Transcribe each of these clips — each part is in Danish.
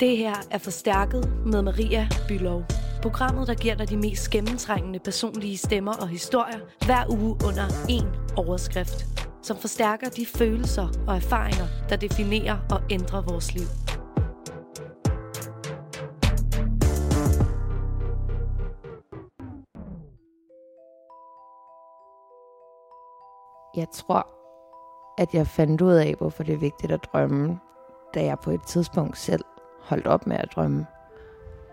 Det her er Forstærket med Maria Bylov. Programmet, der giver dig de mest gennemtrængende personlige stemmer og historier hver uge under én overskrift. Som forstærker de følelser og erfaringer, der definerer og ændrer vores liv. Jeg tror, at jeg fandt ud af, hvorfor det er vigtigt at drømme, da jeg på et tidspunkt selv holdt op med at drømme.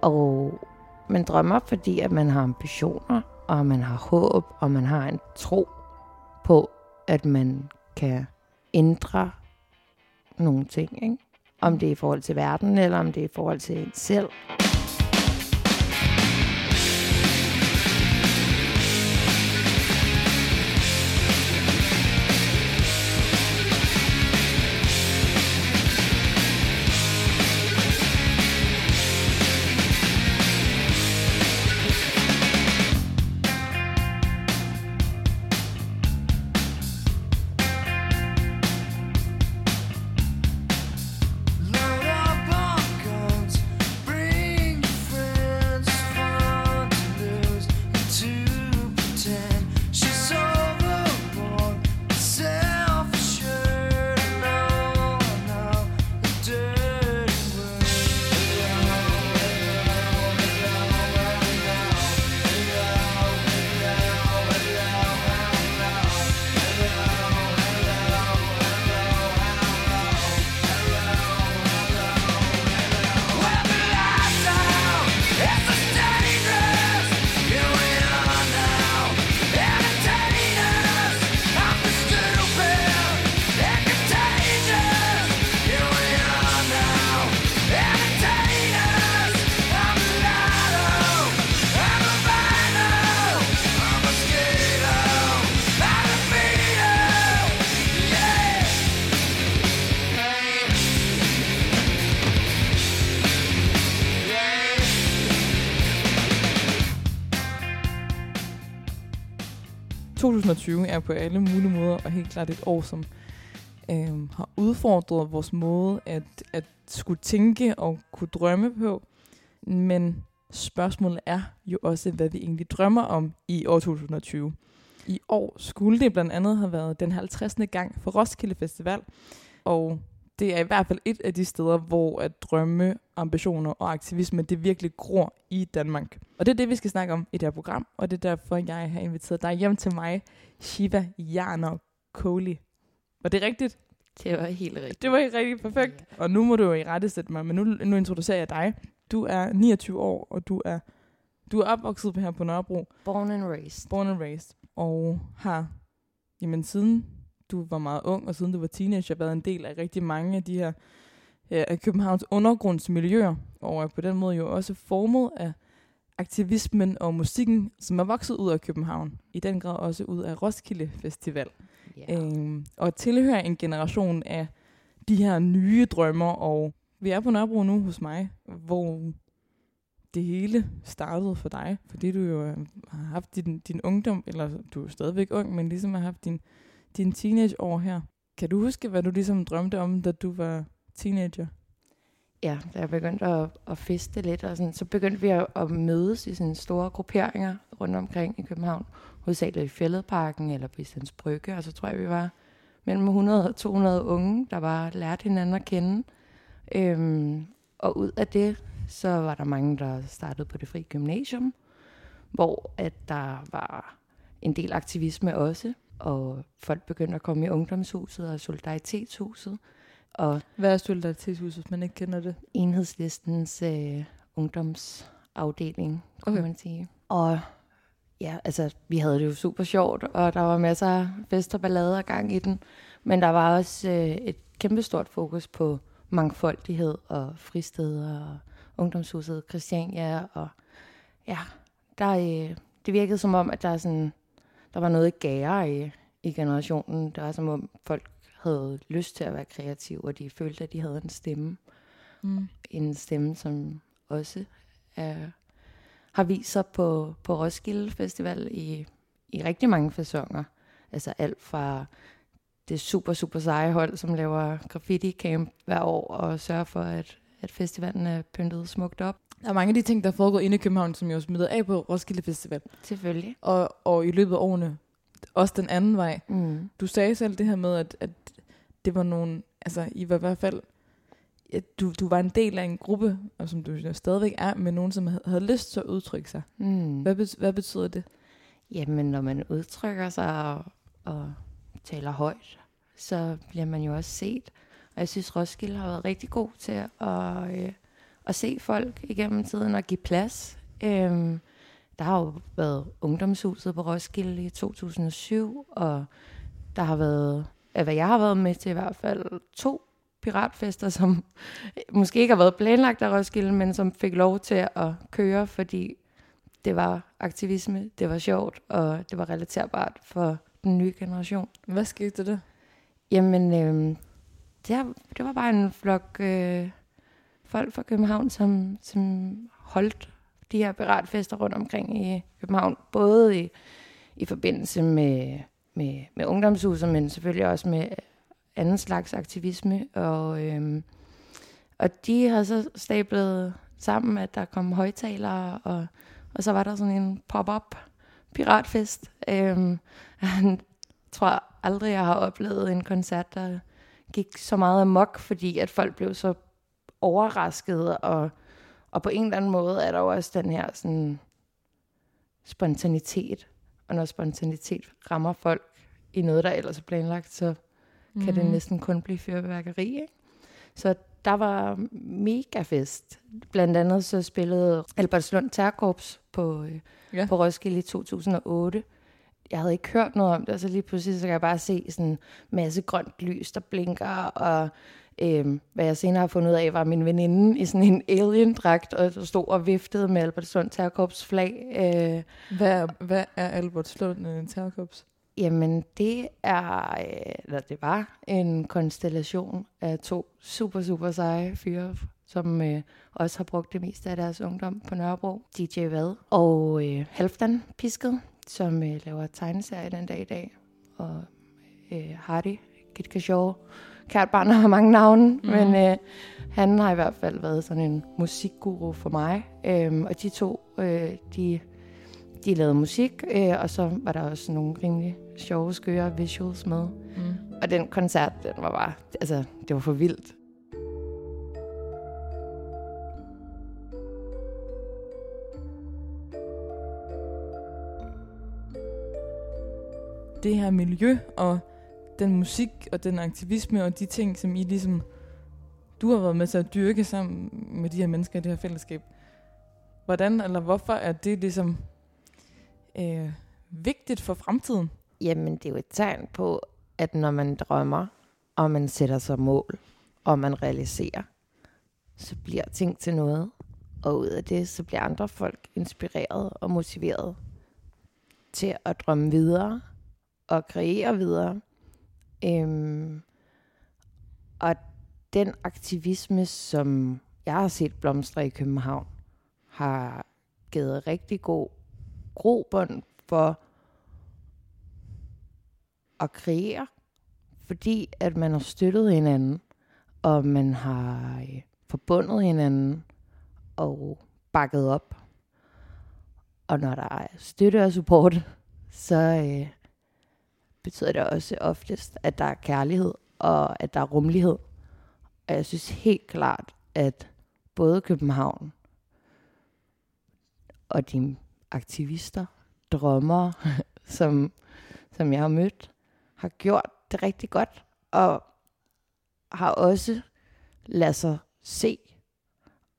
Og man drømmer, fordi at man har ambitioner, og man har håb, og man har en tro på, at man kan ændre nogle ting. Ikke? Om det er i forhold til verden, eller om det er i forhold til en selv. 2020 er på alle mulige måder og helt klart et år, som øh, har udfordret vores måde at, at skulle tænke og kunne drømme på. Men spørgsmålet er jo også, hvad vi egentlig drømmer om i år 2020. I år skulle det blandt andet have været den 50. gang for Roskilde Festival, og det er i hvert fald et af de steder, hvor at drømme, ambitioner og aktivisme, det virkelig gror i Danmark. Og det er det, vi skal snakke om i det her program, og det er derfor, jeg har inviteret dig hjem til mig, Shiva Jarner Kohli. Var det rigtigt? Det var helt rigtigt. Det var helt rigtigt perfekt. Og nu må du jo i rette sætte mig, men nu, nu introducerer jeg dig. Du er 29 år, og du er, du er opvokset her på Nørrebro, Born and raised. born and raised, og har, jamen siden du var meget ung, og siden du var teenager, været en del af rigtig mange af de her øh, af Københavns undergrundsmiljøer, og er på den måde jo også formet af aktivismen og musikken, som er vokset ud af København, i den grad også ud af Roskilde Festival. Ja. Øhm, og tilhører en generation af de her nye drømmer, og vi er på Nørrebro nu hos mig, hvor det hele startede for dig, fordi du jo øh, har haft din, din ungdom, eller du er stadigvæk ung, men ligesom har haft din, dine teenageår her. Kan du huske, hvad du ligesom drømte om, da du var teenager? Ja, da jeg begyndte at, at feste lidt, og sådan, så begyndte vi at, at mødes i sådan store grupperinger rundt omkring i København. Hovedsageligt i Fælledparken eller på Islands Brygge, og så tror jeg, vi var mellem 100 og 200 unge, der bare lærte hinanden at kende. Øhm, og ud af det, så var der mange, der startede på det frie gymnasium, hvor at der var en del aktivisme også, og folk begyndte at komme i ungdomshuset og solidaritetshuset, og Hvad er Solidaritetshus, hvis man ikke kender det? enhedslistens øh, ungdomsafdeling, kan Okay. man sige. Og ja, altså, vi havde det jo super sjovt, og der var masser af fest og ballade og gang i den. Men der var også øh, et kæmpestort fokus på mangfoldighed og fristeder og ungdomshuset Christiania. Og ja, der, øh, det virkede som om, at der, er sådan, der var noget gære i, i generationen. Det var som om folk havde lyst til at være kreative, og de følte, at de havde en stemme Mm. en stemme, som også er, har vist sig på, på Roskilde Festival i, i rigtig mange fasonger. Altså alt fra det super, super seje hold, som laver graffiti camp hver år og sørger for, at, at festivalen er pyntet smukt op. Der er mange af de ting, der er foregået inde i København, som jeg også møder af på Roskilde Festival. Selvfølgelig. Og, og i løbet af årene, også den anden vej. Mm. Du sagde selv det her med, at, at det var nogle, altså I var i hvert fald, at du, du var en del af en gruppe, og som du jo stadigvæk er, med nogen, som havde, havde lyst til at udtrykke sig. Mm. Hvad, bet, hvad betyder det? Jamen, når man udtrykker sig og, og taler højt, så bliver man jo også set. Og jeg synes, Roskilde har været rigtig god til at, øh, at se folk igennem tiden og give plads. Øhm, der har jo været ungdomshuset på Roskilde i 2007, og der har været, hvad jeg har været med til i hvert fald, to piratfester, som måske ikke har været planlagt af Roskilde, men som fik lov til at køre, fordi det var aktivisme, det var sjovt, og det var relaterbart for den nye generation. Hvad skete der? Jamen, øh, det, det var bare en flok øh, folk fra København, som, som holdt de her piratfester rundt omkring i København. Både i, i forbindelse med, med, med ungdomshuset, men selvfølgelig også med anden slags aktivisme. Og, øhm, og de har så stablet sammen, at der kom højtalere, og, og så var der sådan en pop-up piratfest. Øhm, jeg tror aldrig, jeg har oplevet en koncert, der gik så meget amok, fordi at folk blev så overraskede, og, og på en eller anden måde er der jo også den her sådan, spontanitet. Og når spontanitet rammer folk i noget, der ellers er planlagt, så mm. kan det næsten kun blive fyrværkeri. Ikke? Så der var mega fest. Blandt andet så spillede Albertslund Terkorps på, øh, ja. på Roskilde i 2008. Jeg havde ikke hørt noget om det, og så lige pludselig så kan jeg bare se sådan en masse grønt lys, der blinker, og øhm, hvad jeg senere har fundet ud af, var min veninde i sådan en alien-dragt, og stod og viftede med Albertslund Terkorps flag. Øh, Hvad er, hvad er Albert Slund en terkorps? Jamen, det er, øh, eller det var en konstellation af to super, super seje fyre, som øh, også har brugt det meste af deres ungdom på Nørrebro. DJ Vad og øh, Halfdan Pisket, som øh, laver tegneserier den dag i dag. Og øh, Hardy, Gitka Shaw. Kært barn har mange navne, mm. men øh, han har i hvert fald været sådan en musikguru for mig. Øhm, og de to, øh, de de lavede musik, øh, og så var der også nogle rimelig sjove, skøre visuals med. Mm. Og den koncert, den var bare, altså, det var for vildt. det her miljø og den musik og den aktivisme og de ting, som I ligesom, du har været med til at dyrke sammen med de her mennesker i det her fællesskab. Hvordan eller hvorfor er det ligesom øh, vigtigt for fremtiden? Jamen, det er jo et tegn på, at når man drømmer, og man sætter sig mål, og man realiserer, så bliver ting til noget. Og ud af det, så bliver andre folk inspireret og motiveret til at drømme videre og kreere videre. Øhm, og den aktivisme, som jeg har set blomstre i København, har givet rigtig god grobund for at kreere, fordi at man har støttet hinanden, og man har øh, forbundet hinanden og bakket op. Og når der er støtte og support, så øh, betyder det også oftest, at der er kærlighed og at der er rummelighed. Og jeg synes helt klart, at både København og de aktivister, drømmere, som, som jeg har mødt, har gjort det rigtig godt, og har også ladet sig se.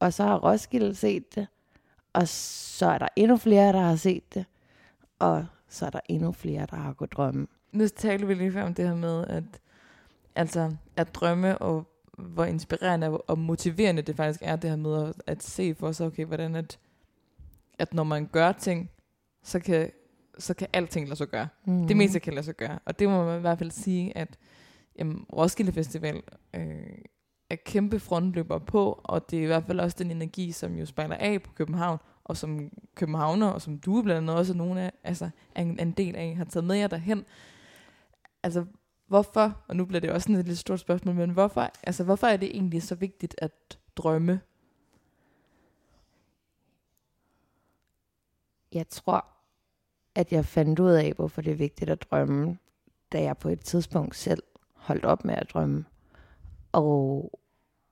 Og så har Roskilde set det, og så er der endnu flere, der har set det, og så er der endnu flere, der har kunnet drømme. Nu talte vi lige før om det her med, at, altså, at drømme og hvor inspirerende og motiverende det faktisk er, det her med at, at se for sig, okay, hvordan at, at når man gør ting, så kan, så kan alting lade sig gøre. Mm. Det meste kan lade sig gøre. Og det må man i hvert fald sige, at jamen, Roskilde Festival øh, er kæmpe frontløber på, og det er i hvert fald også den energi, som jo spejler af på København, og som københavner, og som du blandt andet også er nogle af, altså, er en, en del af, har taget med jer derhen. Altså, hvorfor, og nu bliver det også sådan et lidt stort spørgsmål, men hvorfor, altså, hvorfor er det egentlig så vigtigt at drømme? Jeg tror, at jeg fandt ud af, hvorfor det er vigtigt at drømme, da jeg på et tidspunkt selv holdt op med at drømme. Og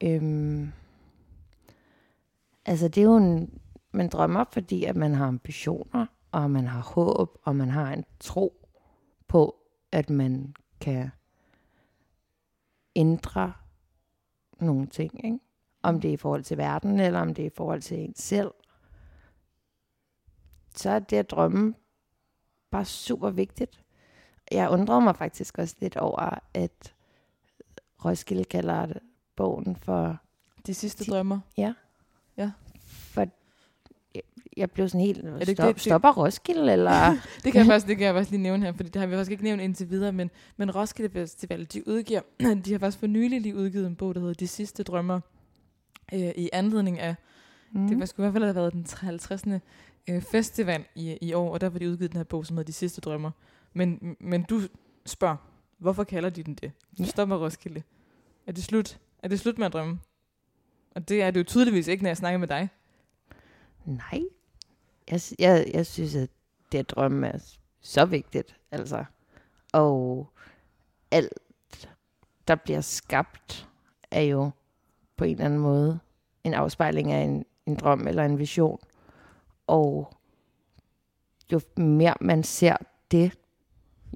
øhm, altså det er jo en, man drømmer, fordi at man har ambitioner, og man har håb, og man har en tro på, at man kan ændre nogle ting. Ikke? Om det er i forhold til verden, eller om det er i forhold til en selv. Så er det at drømme bare super vigtigt. Jeg undrer mig faktisk også lidt over, at Roskilde kalder bogen for De sidste drømmer? for jeg- blev sådan helt, det stop, det- det- stopper Roskilde, eller? Det kan, jeg faktisk, det kan jeg faktisk lige nævne her, fordi det har vi faktisk ikke nævnt indtil videre, men, men Roskilde Festival, de udgiver, de har faktisk for nylig lige udgivet en bog, der hedder De sidste drømmer, øh, i anledning af, mm. det var i hvert fald have været den 50. Øh, festival i, i år, og der var de udgivet den her bog, som hedder De sidste drømmer. Men, men du spørger, hvorfor kalder de den det? Ja. stopper Roskilde. Er det slut? Er det slut med at drømme? Og det er det jo tydeligvis ikke, når jeg snakker med dig. Nej. Jeg, jeg, jeg synes, at det at drømme er så vigtigt, altså. Og alt, der bliver skabt, er jo på en eller anden måde en afspejling af en, en drøm eller en vision. Og jo mere man ser det,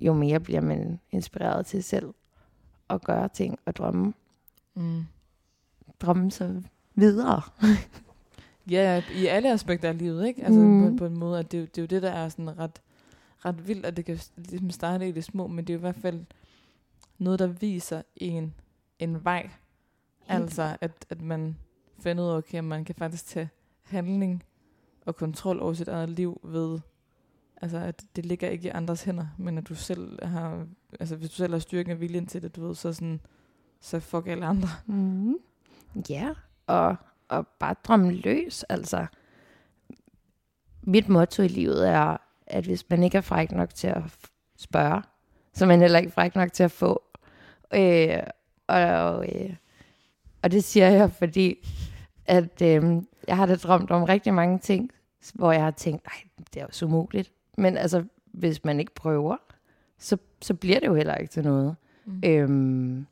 jo mere bliver man inspireret til selv at gøre ting og drømme. Mm. Drømme så videre. Ja, i alle aspekter af livet, ikke? Altså Mm. på, på en måde, at det, er jo- det er jo det, der er sådan ret, ret vildt, at det kan ligesom starte i det små, men det er jo i hvert fald noget, der viser en, en vej. Altså, at, at man finder ud af, okay, at man kan faktisk tage handling og kontrol over sit eget liv ved, altså at det ligger ikke i andres hænder, men at du selv har, altså hvis du selv har styrken og viljen til det, du ved, så sådan, så fuck alle andre. Mm. Ja, og, og bare drømme løs, altså. Mit motto i livet er, at hvis man ikke er fræk nok til at spørge, så er man heller ikke fræk nok til at få. Øh, og, øh, og det siger jeg, fordi at øh, jeg har da drømt om rigtig mange ting, hvor jeg har tænkt, nej, det er jo så umuligt. Men altså, hvis man ikke prøver, så, så bliver det jo heller ikke til noget. Mm. Øhm,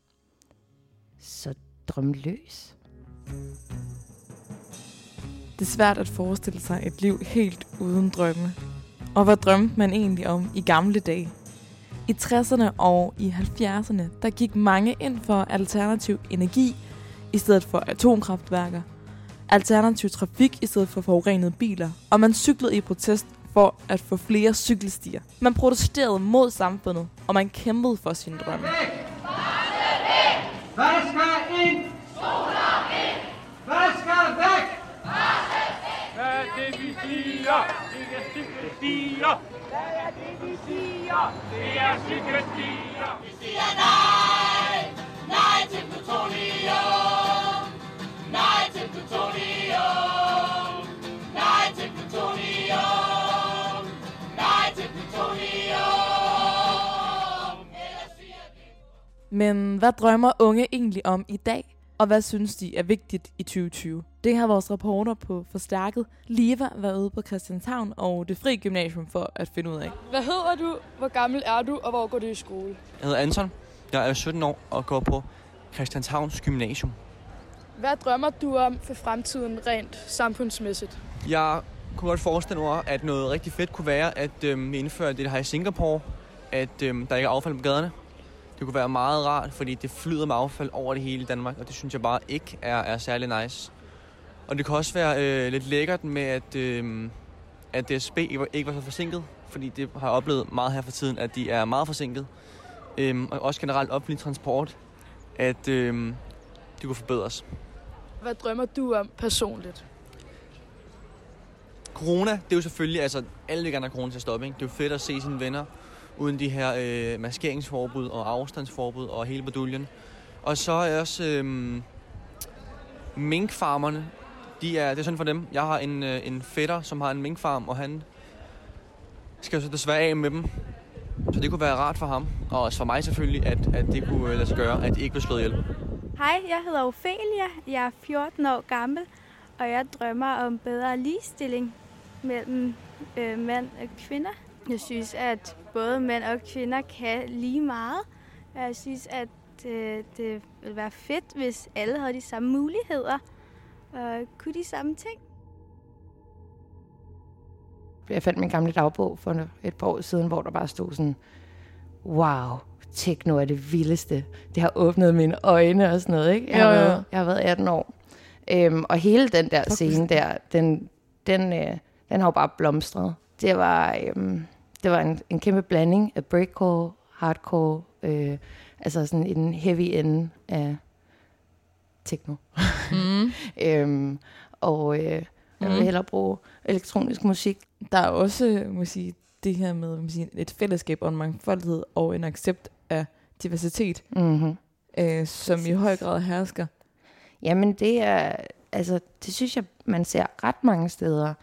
så drøm løs. Det er svært at forestille sig et liv helt uden drømme. Og hvad drømte man egentlig om i gamle dage? I 60'erne og i 70'erne, der gik mange ind for alternativ energi i stedet for atomkraftværker, alternativ trafik i stedet for forurenede biler, og man cyklede i protest for at få flere cykelstier. Man protesterede mod samfundet, og man kæmpede for sine drømme. Hvad skal ind? Hvad skal væk? Hvad er det, vi siger? Det er cykelstier. Hvad er det, vi siger? Det er cykelstier. Vi siger nej. Nej til plutonium. Nej til plutonium. Nej til plutonium. Nej til plutonium. Men hvad drømmer unge egentlig om i dag? Og hvad synes de er vigtigt i 2020? Det har vores reporter på Forstærket Liva været ude på Christianshavn og det fri gymnasium for at finde ud af. Hvad hedder du? Hvor gammel er du? Og hvor går du i skole? Jeg hedder Anton. Jeg er 17 år og går på Christianshavns Gymnasium. Hvad drømmer du om for fremtiden rent samfundsmæssigt? Jeg kunne godt forestille mig, at noget rigtig fedt kunne være, at øhm, vi indfører det, der har i Singapore, at øhm, der ikke er affald på gaderne. Det kunne være meget rart, fordi det flyder med affald over det hele i Danmark, og det synes jeg bare ikke er, er særlig nice. Og det kan også være øh, lidt lækkert med, at, øh, at DSB ikke var, så forsinket, fordi det har jeg oplevet meget her for tiden, at de er meget forsinket. Øhm, og også generelt offentlig transport, at øh, det kunne forbedres. Hvad drømmer du om personligt? Corona, det er jo selvfølgelig, altså alle vil gerne have corona til at stoppe, ikke? Det er jo fedt at se sine venner uden de her øh, maskeringsforbud og afstandsforbud og hele baduljen. Og så er også øh, minkfarmerne, de er, det er sådan for dem. Jeg har en, øh, en fætter, som har en minkfarm, og han skal jo så desværre af med dem. Så det kunne være rart for ham, og også for mig selvfølgelig, at, at det kunne øh, lade sig gøre, at de ikke blev slået ihjel. Hej, jeg hedder Ophelia. Jeg er 14 år gammel, og jeg drømmer om bedre ligestilling mellem øh, mænd og kvinder. Jeg synes, at både mænd og kvinder kan lige meget. Jeg synes, at øh, det ville være fedt, hvis alle havde de samme muligheder og kunne de samme ting. Jeg fandt min gamle dagbog for et par år siden, hvor der bare stod sådan, wow, techno er det vildeste. Det har åbnet mine øjne og sådan noget. Ikke? Jeg, har, Jo, været, jeg har været 18 år. Øhm, og hele den der Fuck, scene der, den, den, øh, den har jo bare blomstret. Det var, øhm, det var en, en kæmpe blanding af breakcore, hardcore, øh, altså sådan en heavy ende af techno. Mm. øhm, og øh, jeg vil Mm. hellere bruge elektronisk musik. Der er også, må sige, det her med må jeg sige, et fællesskab og en mangfoldighed og en accept af diversitet, Mm-hmm. øh, som i høj grad hersker. Jamen det er, altså det synes jeg, man ser ret mange steder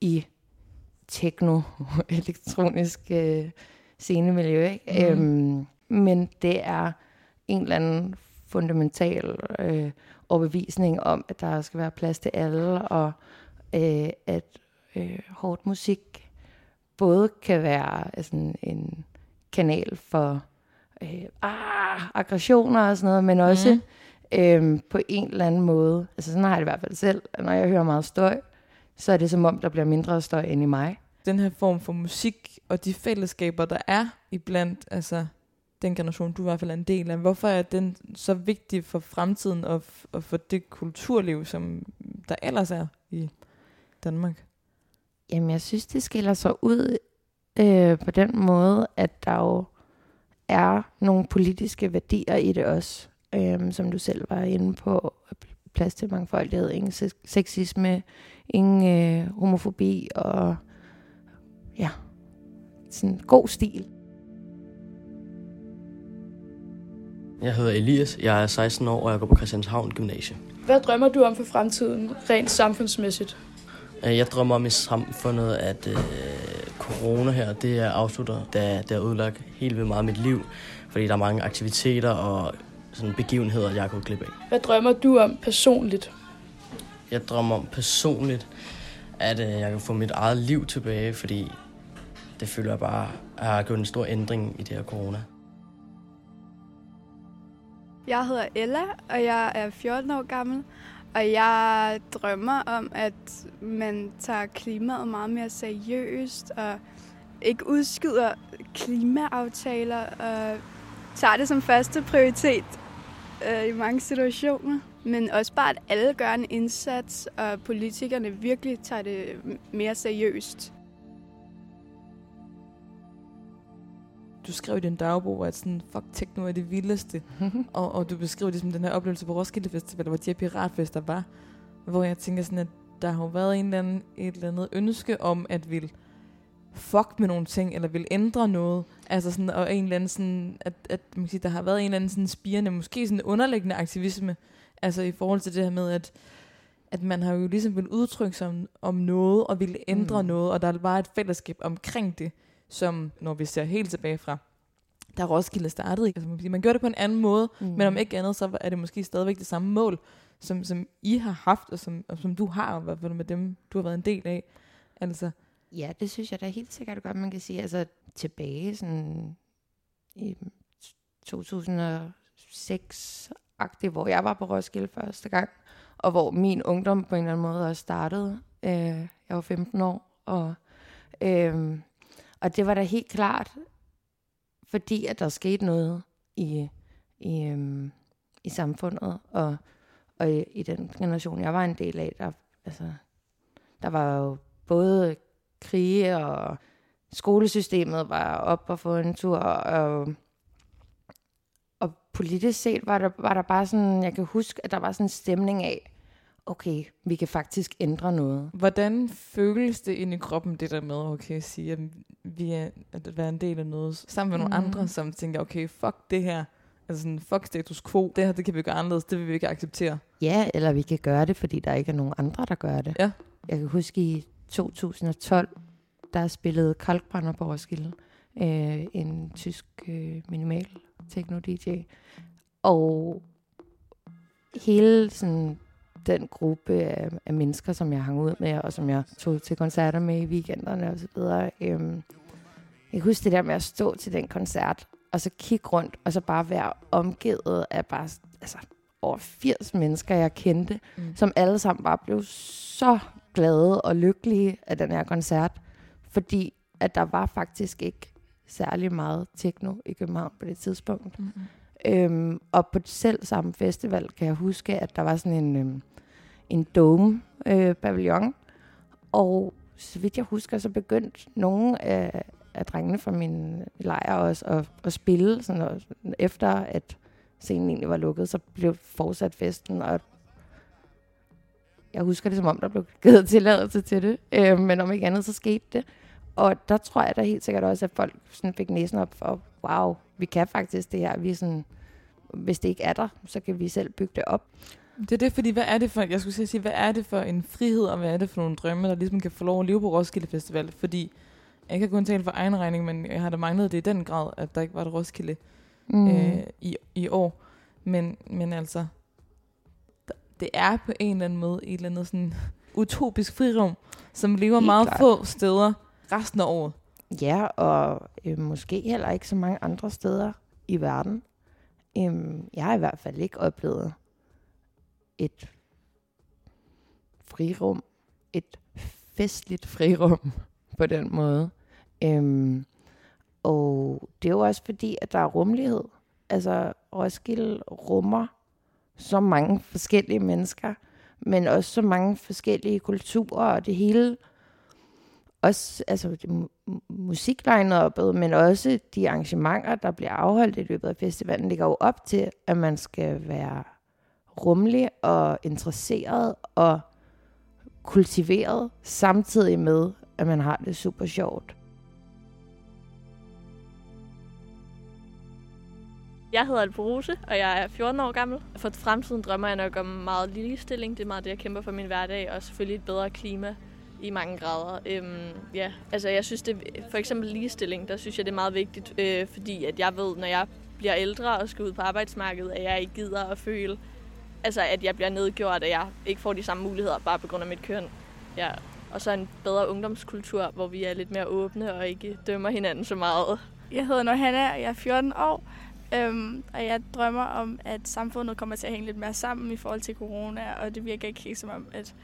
i techno, elektronisk øh, scenemiljø, ikke? Mhm. Øhm, men det er en eller anden fundamental øh, overbevisning om, at der skal være plads til alle, og øh, at øh, hårdt musik både kan være altså, en, en kanal for øh, ah, aggressioner og sådan noget, men også Mhm. øhm, på en eller anden måde. Altså sådan har jeg det i hvert fald selv. at Når jeg hører meget støj, så er det som om, der bliver mindre støj ind i mig. Den her form for musik og de fællesskaber, der er iblandt altså, den generation, du i hvert fald er en del af. Hvorfor er den så vigtig for fremtiden og, og for det kulturliv, som der ellers er i Danmark? Jamen, jeg synes, det skiller sig ud øh, på den måde, at der jo er nogle politiske værdier i det også, øh, som du selv var inde på. Plads til mangfoldighed, ingen sexisme, ingen øh, homofobi og ja, sådan god stil. Jeg hedder Elias, jeg er 16 år, og jeg går på Christianshavn Gymnasie. Hvad drømmer du om for fremtiden, rent samfundsmæssigt? Øh, Jeg drømmer om i samfundet, at øh, corona her, det er afslutter, da det har udlagt helt vildt meget af mit liv, fordi der er mange aktiviteter og sådan begivenheder, jeg har gået glip af. Hvad drømmer du om personligt? Jeg drømmer om personligt, at øh, jeg kan få mit eget liv tilbage, fordi det føler jeg bare har gjort en stor ændring i det her corona. Jeg hedder Ella, og jeg er 14 år gammel. Og jeg drømmer om, at man tager klimaet meget mere seriøst, og ikke udskyder klimaaftaler, og tager det som første prioritet øh, i mange situationer. Men også bare, at alle gør en indsats, og politikerne virkelig tager det mere seriøst. Du skrev i din dagbog, at sådan, fuck, techno er det vildeste. og, og du beskriver det som den her oplevelse på Roskilde Festival, hvor de her piratfester var. Hvor jeg tænker sådan, at der har jo været en eller anden, et eller andet ønske om, at vil fuck med nogle ting, eller vil ændre noget. Altså sådan, og en eller anden sådan, at, at man kan sige, der har været en eller anden sådan spirende, måske sådan underliggende aktivisme, altså i forhold til det her med, at, at man har jo ligesom vil udtrykke sig om, om noget, og ville ændre mm. noget, og der var et fællesskab omkring det, som når vi ser helt tilbage fra, da Roskilde startede. Altså, man, gjorde det på en anden måde, Mm. men om ikke andet, så er det måske stadigvæk det samme mål, som, som I har haft, og som, og som du har, i hvert fald med dem, du har været en del af. Altså, Ja, det synes jeg da helt sikkert godt, man kan sige. Altså tilbage sådan i 2006-agtigt, hvor jeg var på Roskilde første gang, og hvor min ungdom på en eller anden måde også startede. Øh, jeg var 15 år, og, øh, og det var da helt klart, fordi at der skete noget i, i, øhm, i samfundet, og, og i, i den generation, jeg var en del af, der, altså, der var jo både krige, og skolesystemet var op og få en tur, og, og politisk set var der, var der bare sådan, jeg kan huske, at der var sådan en stemning af, okay, vi kan faktisk ændre noget. hvordan føles det ind i kroppen, det der med, okay, at sige, at vi er at være en del af noget, sammen med nogle Mhm. andre, som tænker, okay, fuck det her, altså sådan, fuck status quo, det her, det kan vi gøre anderledes, det vil vi ikke acceptere. Ja, eller vi kan gøre det, fordi der ikke er nogen andre, der gør det. Ja. Jeg kan huske i 2012, der spillede Kalkbrænder på Roskilde, øh, en tysk øh, minimal techno-DJ. Og hele sådan, den gruppe af, af mennesker, som jeg hang ud med, og som jeg tog til koncerter med i weekenderne og så videre. Øhm, jeg kan huske det der med at stå til den koncert, og så kigge rundt, og så bare være omgivet af bare altså, over 80 mennesker, jeg kendte, mm. som alle sammen bare blev så glade og lykkelige af den her koncert, fordi at der var faktisk ikke særlig meget techno i København på det tidspunkt. Mm-hmm. Øhm, og på selv samme festival kan jeg huske, at der var sådan en, øhm, en dome øh, pavillon, og så vidt jeg husker, så begyndte nogle af, af drengene fra min lejr også at, at spille, sådan, og, efter at scenen egentlig var lukket, så blev fortsat festen, og jeg husker det som om, der blev givet tilladelse til det, øh, men om ikke andet, så skete det. Og der tror jeg da helt sikkert også, at folk sådan fik næsen op for, wow, vi kan faktisk det her. Vi sådan, hvis det ikke er der, så kan vi selv bygge det op. Det er det, fordi hvad er det for, jeg skulle sige, hvad er det for en frihed, og hvad er det for nogle drømme, der ligesom kan få lov at leve på Roskilde Festival? Fordi jeg kan kun tale for egen regning, men jeg har da manglet det i den grad, at der ikke var et Roskilde mm. øh, i, i år. Men, men altså, det er på en eller anden måde et eller andet sådan utopisk frirum, som lever Helt meget klart. få steder resten af året. Ja, og øh, måske heller ikke så mange andre steder i verden. Øhm, jeg har i hvert fald ikke oplevet et frirum, et festligt frirum på den måde. Øhm, og det er jo også fordi, at der er rummelighed. Altså, Roskilde rummer så mange forskellige mennesker, men også så mange forskellige kulturer, og det hele, også altså, musikline men også de arrangementer, der bliver afholdt i løbet af festivalen, ligger jo op til, at man skal være rummelig og interesseret og kultiveret, samtidig med, at man har det super sjovt. Jeg hedder Alborose, og jeg er 14 år gammel. For fremtiden drømmer jeg nok om meget ligestilling. Det er meget det, jeg kæmper for min hverdag, og selvfølgelig et bedre klima i mange grader. Øhm, ja, altså jeg synes det, for eksempel ligestilling, der synes jeg det er meget vigtigt, øh, fordi at jeg ved, når jeg bliver ældre og skal ud på arbejdsmarkedet, at jeg ikke gider at føle, altså at jeg bliver nedgjort, at jeg ikke får de samme muligheder bare på grund af mit køn. Ja. Og så en bedre ungdomskultur, hvor vi er lidt mere åbne og ikke dømmer hinanden så meget. Jeg hedder Nohanna, og jeg er 14 år. Øhm, og jeg drømmer om, at samfundet kommer til at hænge lidt mere sammen i forhold til corona, og det virker ikke helt som om, at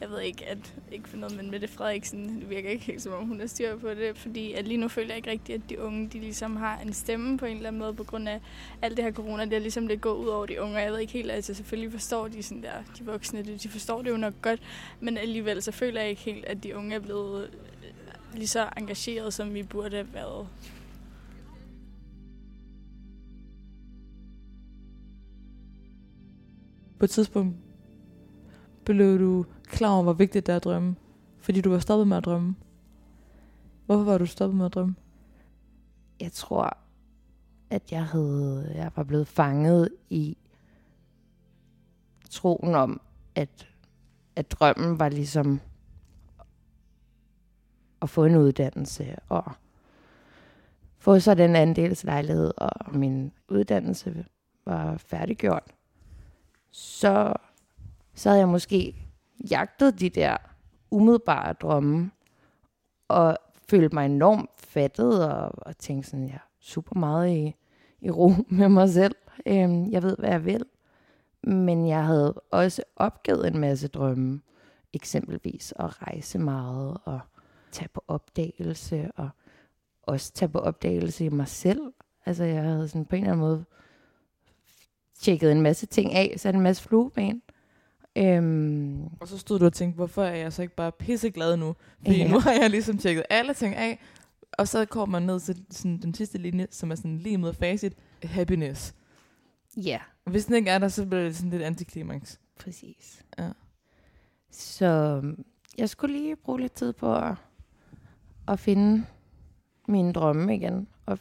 jeg ved ikke, at ikke for noget, men Mette Frederiksen, det virker ikke helt som om, hun er styr på det, fordi at lige nu føler jeg ikke rigtigt, at de unge, de ligesom har en stemme på en eller anden måde, på grund af alt det her corona, det er ligesom det går ud over de unge, jeg ved ikke helt, altså selvfølgelig forstår de sådan der, de voksne, de forstår det jo nok godt, men alligevel så føler jeg ikke helt, at de unge er blevet øh, lige så engageret, som vi burde have været. på et tidspunkt blev du klar over, hvor vigtigt det er at drømme? Fordi du var stoppet med at drømme. Hvorfor var du stoppet med at drømme? Jeg tror, at jeg havde, jeg var blevet fanget i troen om, at, at drømmen var ligesom at få en uddannelse og få så den andelslejlighed, og min uddannelse var færdiggjort så, så havde jeg måske jagtet de der umiddelbare drømme, og følte mig enormt fattet, og, og tænkte sådan, ja, super meget i, i ro med mig selv. Øhm, jeg ved, hvad jeg vil. Men jeg havde også opgivet en masse drømme. Eksempelvis at rejse meget, og tage på opdagelse, og også tage på opdagelse i mig selv. Altså jeg havde sådan på en eller anden måde tjekket en masse ting af, sat en masse flueben. Øhm, og så stod du og tænkte, hvorfor er jeg så ikke bare pisseglad nu? Fordi ja. nu har jeg ligesom tjekket alle ting af, og så kommer man ned til sådan, den sidste linje, som er sådan lige med facit, happiness. Ja. Hvis den ikke er der, så bliver det sådan lidt antiklimaks. Præcis. Ja. Så jeg skulle lige bruge lidt tid på at, at finde mine drømme igen, og,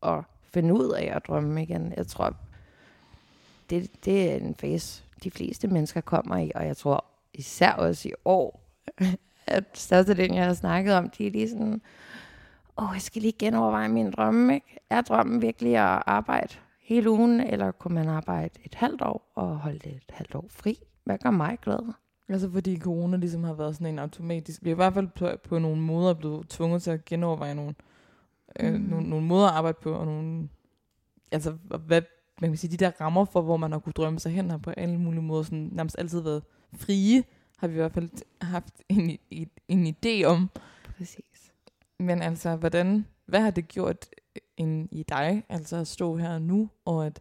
og finde ud af at drømme igen. Jeg tror, det, det er en fase, de fleste mennesker kommer i, og jeg tror især også i år, at størstedelen, jeg har snakket om, de er lige sådan, åh, oh, jeg skal lige genoverveje min drømme, ikke? Er drømmen virkelig at arbejde hele ugen, eller kunne man arbejde et halvt år og holde det et halvt år fri? Hvad gør mig glad? Altså fordi corona ligesom har været sådan en automatisk... Vi er i hvert fald på, på nogle måder blevet tvunget til at genoverveje nogle, øh, Mm. nogle, nogle måder at arbejde på, og nogle... Altså, hvad, man kan sige, de der rammer for, hvor man har kunne drømme sig hen, har på alle mulige måder sådan, nærmest altid været frie, har vi i hvert fald haft en, en, en idé om. Præcis. Men altså, hvordan, hvad har det gjort en, i dig, altså at stå her nu, og at,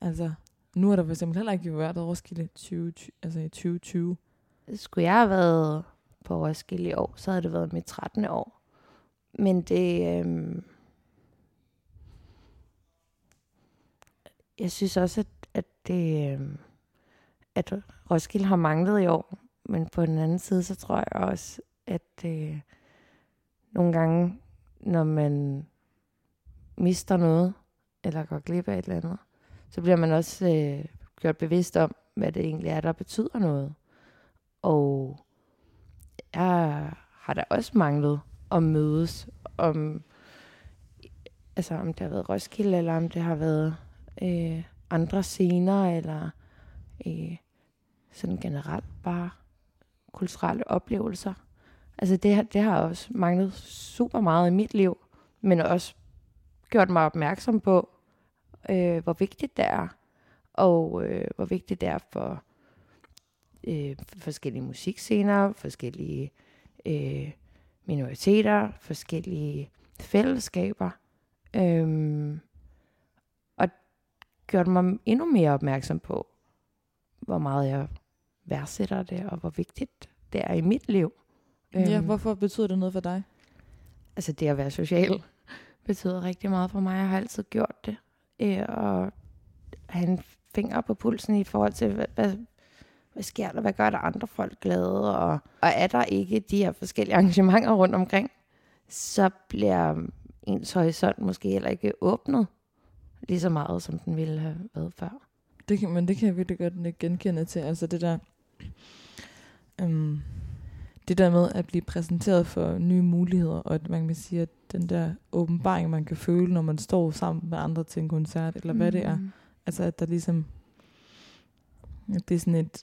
altså, nu er der for eksempel heller ikke været Roskilde 20, altså i 2020. Skulle jeg have været på Roskilde i år, så havde det været mit 13. år. Men det... Øhm, jeg synes også, at, at det... Øhm, at Roskilde har manglet i år. Men på den anden side, så tror jeg også, at øh, nogle gange, når man mister noget, eller går glip af et eller andet, så bliver man også øh, gjort bevidst om, hvad det egentlig er, der betyder noget. Og jeg har da også manglet at mødes om, altså om det har været Roskilde, eller om det har været øh, andre scener, eller øh, sådan generelt bare kulturelle oplevelser. Altså det, det har også manglet super meget i mit liv, men også gjort mig opmærksom på, øh, hvor vigtigt det er, og øh, hvor vigtigt det er for øh, forskellige musikscener, forskellige øh, minoriteter, forskellige fællesskaber. Øhm, gjort mig endnu mere opmærksom på, hvor meget jeg værdsætter det, og hvor vigtigt det er i mit liv. Ja, Øhm, hvorfor betyder det noget for dig? Altså det at være social betyder rigtig meget for mig. Jeg har altid gjort det. Øh, og have en finger på pulsen i forhold til, hvad, hvad, hvad sker der? Hvad gør der andre folk glade? Og, og er der ikke de her forskellige arrangementer rundt omkring, så bliver ens horisont måske heller ikke åbnet lige så meget, som den ville have været før. Det kan, men det kan jeg virkelig godt genkende til. Altså det der, øhm, det der med at blive præsenteret for nye muligheder, og at man kan sige, at den der åbenbaring, man kan føle, når man står sammen med andre til en koncert, eller hvad det er. Mm. Altså at der ligesom, at det er sådan et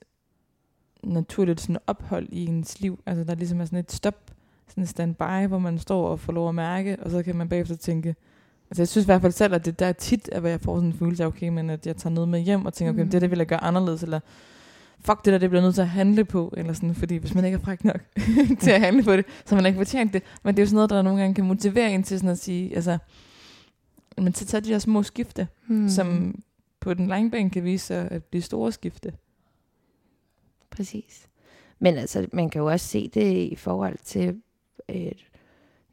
naturligt sådan ophold i ens liv. Altså der ligesom er sådan et stop, sådan et standby, hvor man står og får lov at mærke, og så kan man bagefter tænke, Altså jeg synes i hvert fald selv, at det der er tit, at jeg får sådan en følelse af, okay, men at jeg tager noget med hjem og tænker, okay, Mm. det der vil jeg gøre anderledes, eller fuck det der, det bliver nødt til at handle på, eller sådan, fordi hvis man ikke er fræk nok til at handle på det, så har man ikke fortjent det. Men det er jo sådan noget, der nogle gange kan motivere en til sådan at sige, altså, men til at tage de der små skifte, mm. som på den lange bane kan vise sig at blive store skifte. Præcis. Men altså, man kan jo også se det i forhold til, øh,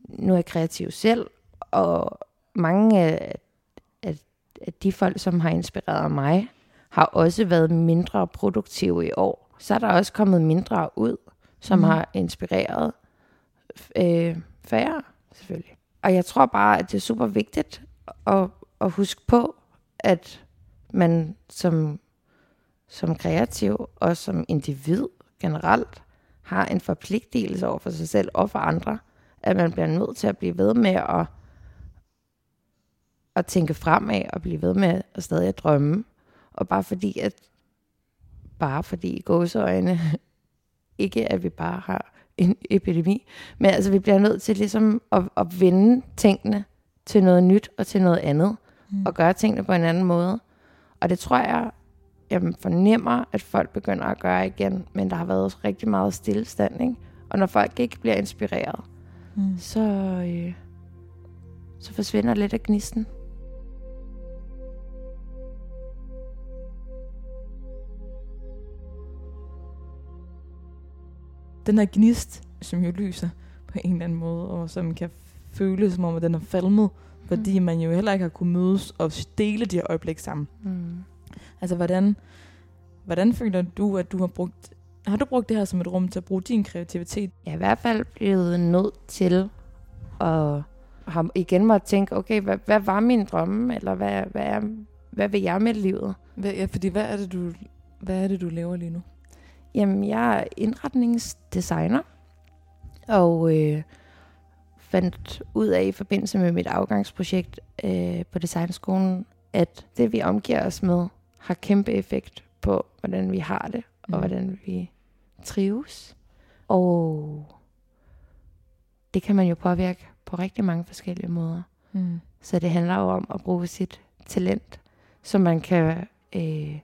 nu er jeg kreativ selv, og mange af, af, af de folk, som har inspireret mig, har også været mindre produktive i år. Så er der også kommet mindre ud, som mm. har inspireret øh, færre, selvfølgelig. Og jeg tror bare, at det er super vigtigt at, at huske på, at man som, som kreativ og som individ generelt har en forpligtelse over for sig selv og for andre, at man bliver nødt til at blive ved med at, at tænke fremad og blive ved med at stadig drømme. Og bare fordi, at bare fordi i gåseøjne, ikke at vi bare har en epidemi, men altså vi bliver nødt til ligesom at, at vende tingene til noget nyt og til noget andet, mm. og gøre tingene på en anden måde. Og det tror jeg, jeg fornemmer, at folk begynder at gøre igen, men der har været rigtig meget stillestand, ikke? Og når folk ikke bliver inspireret, Mm. så, øh, så forsvinder lidt af gnisten. Den her gnist, som jo lyser på en eller anden måde, og som kan føles som om, at den er falmet, fordi man jo heller ikke har kunnet mødes og dele de her øjeblik sammen. Mm. Altså, hvordan, hvordan føler du, at du har brugt... Har du brugt det her som et rum til at bruge din kreativitet? Jeg er i hvert fald blevet nødt til at have igen måtte tænke, okay, hvad, hvad var min drømme, eller hvad, hvad, er, hvad vil jeg med livet? Hvad, ja, fordi hvad er, det, du, hvad er det, du laver lige nu? Jamen, jeg er indretningsdesigner, og øh, fandt ud af i forbindelse med mit afgangsprojekt øh, på designskolen, at det, vi omgiver os med, har kæmpe effekt på, hvordan vi har det, og Mm. hvordan vi trives. Og det kan man jo påvirke på rigtig mange forskellige måder. Mm. Så det handler jo om at bruge sit talent, så man kan øh,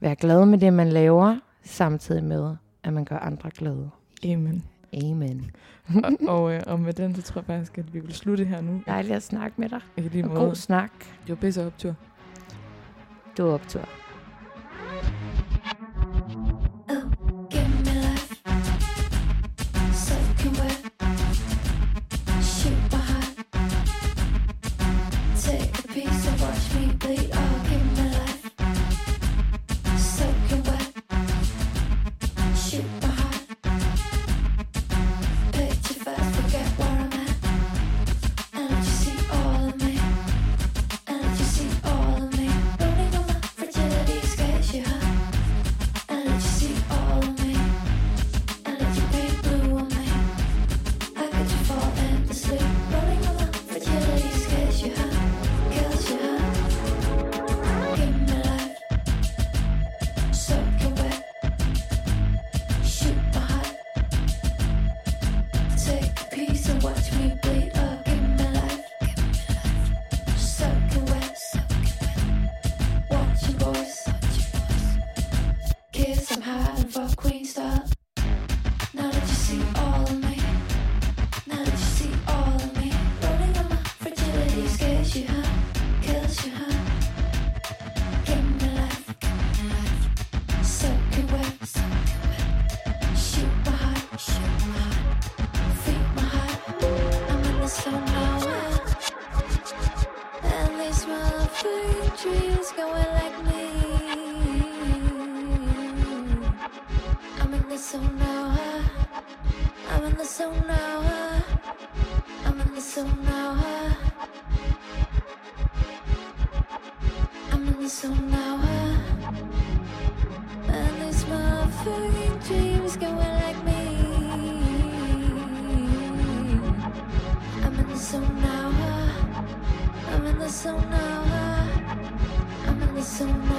være glad med det, man laver, samtidig med, at man gør andre glade. Amen. Amen. og, og, øh, og med den, så tror jeg faktisk, at vi vil slutte her nu. Dejligt at snakke med dig. I lige Og måde. god snak. Det var optur. Du er optur. so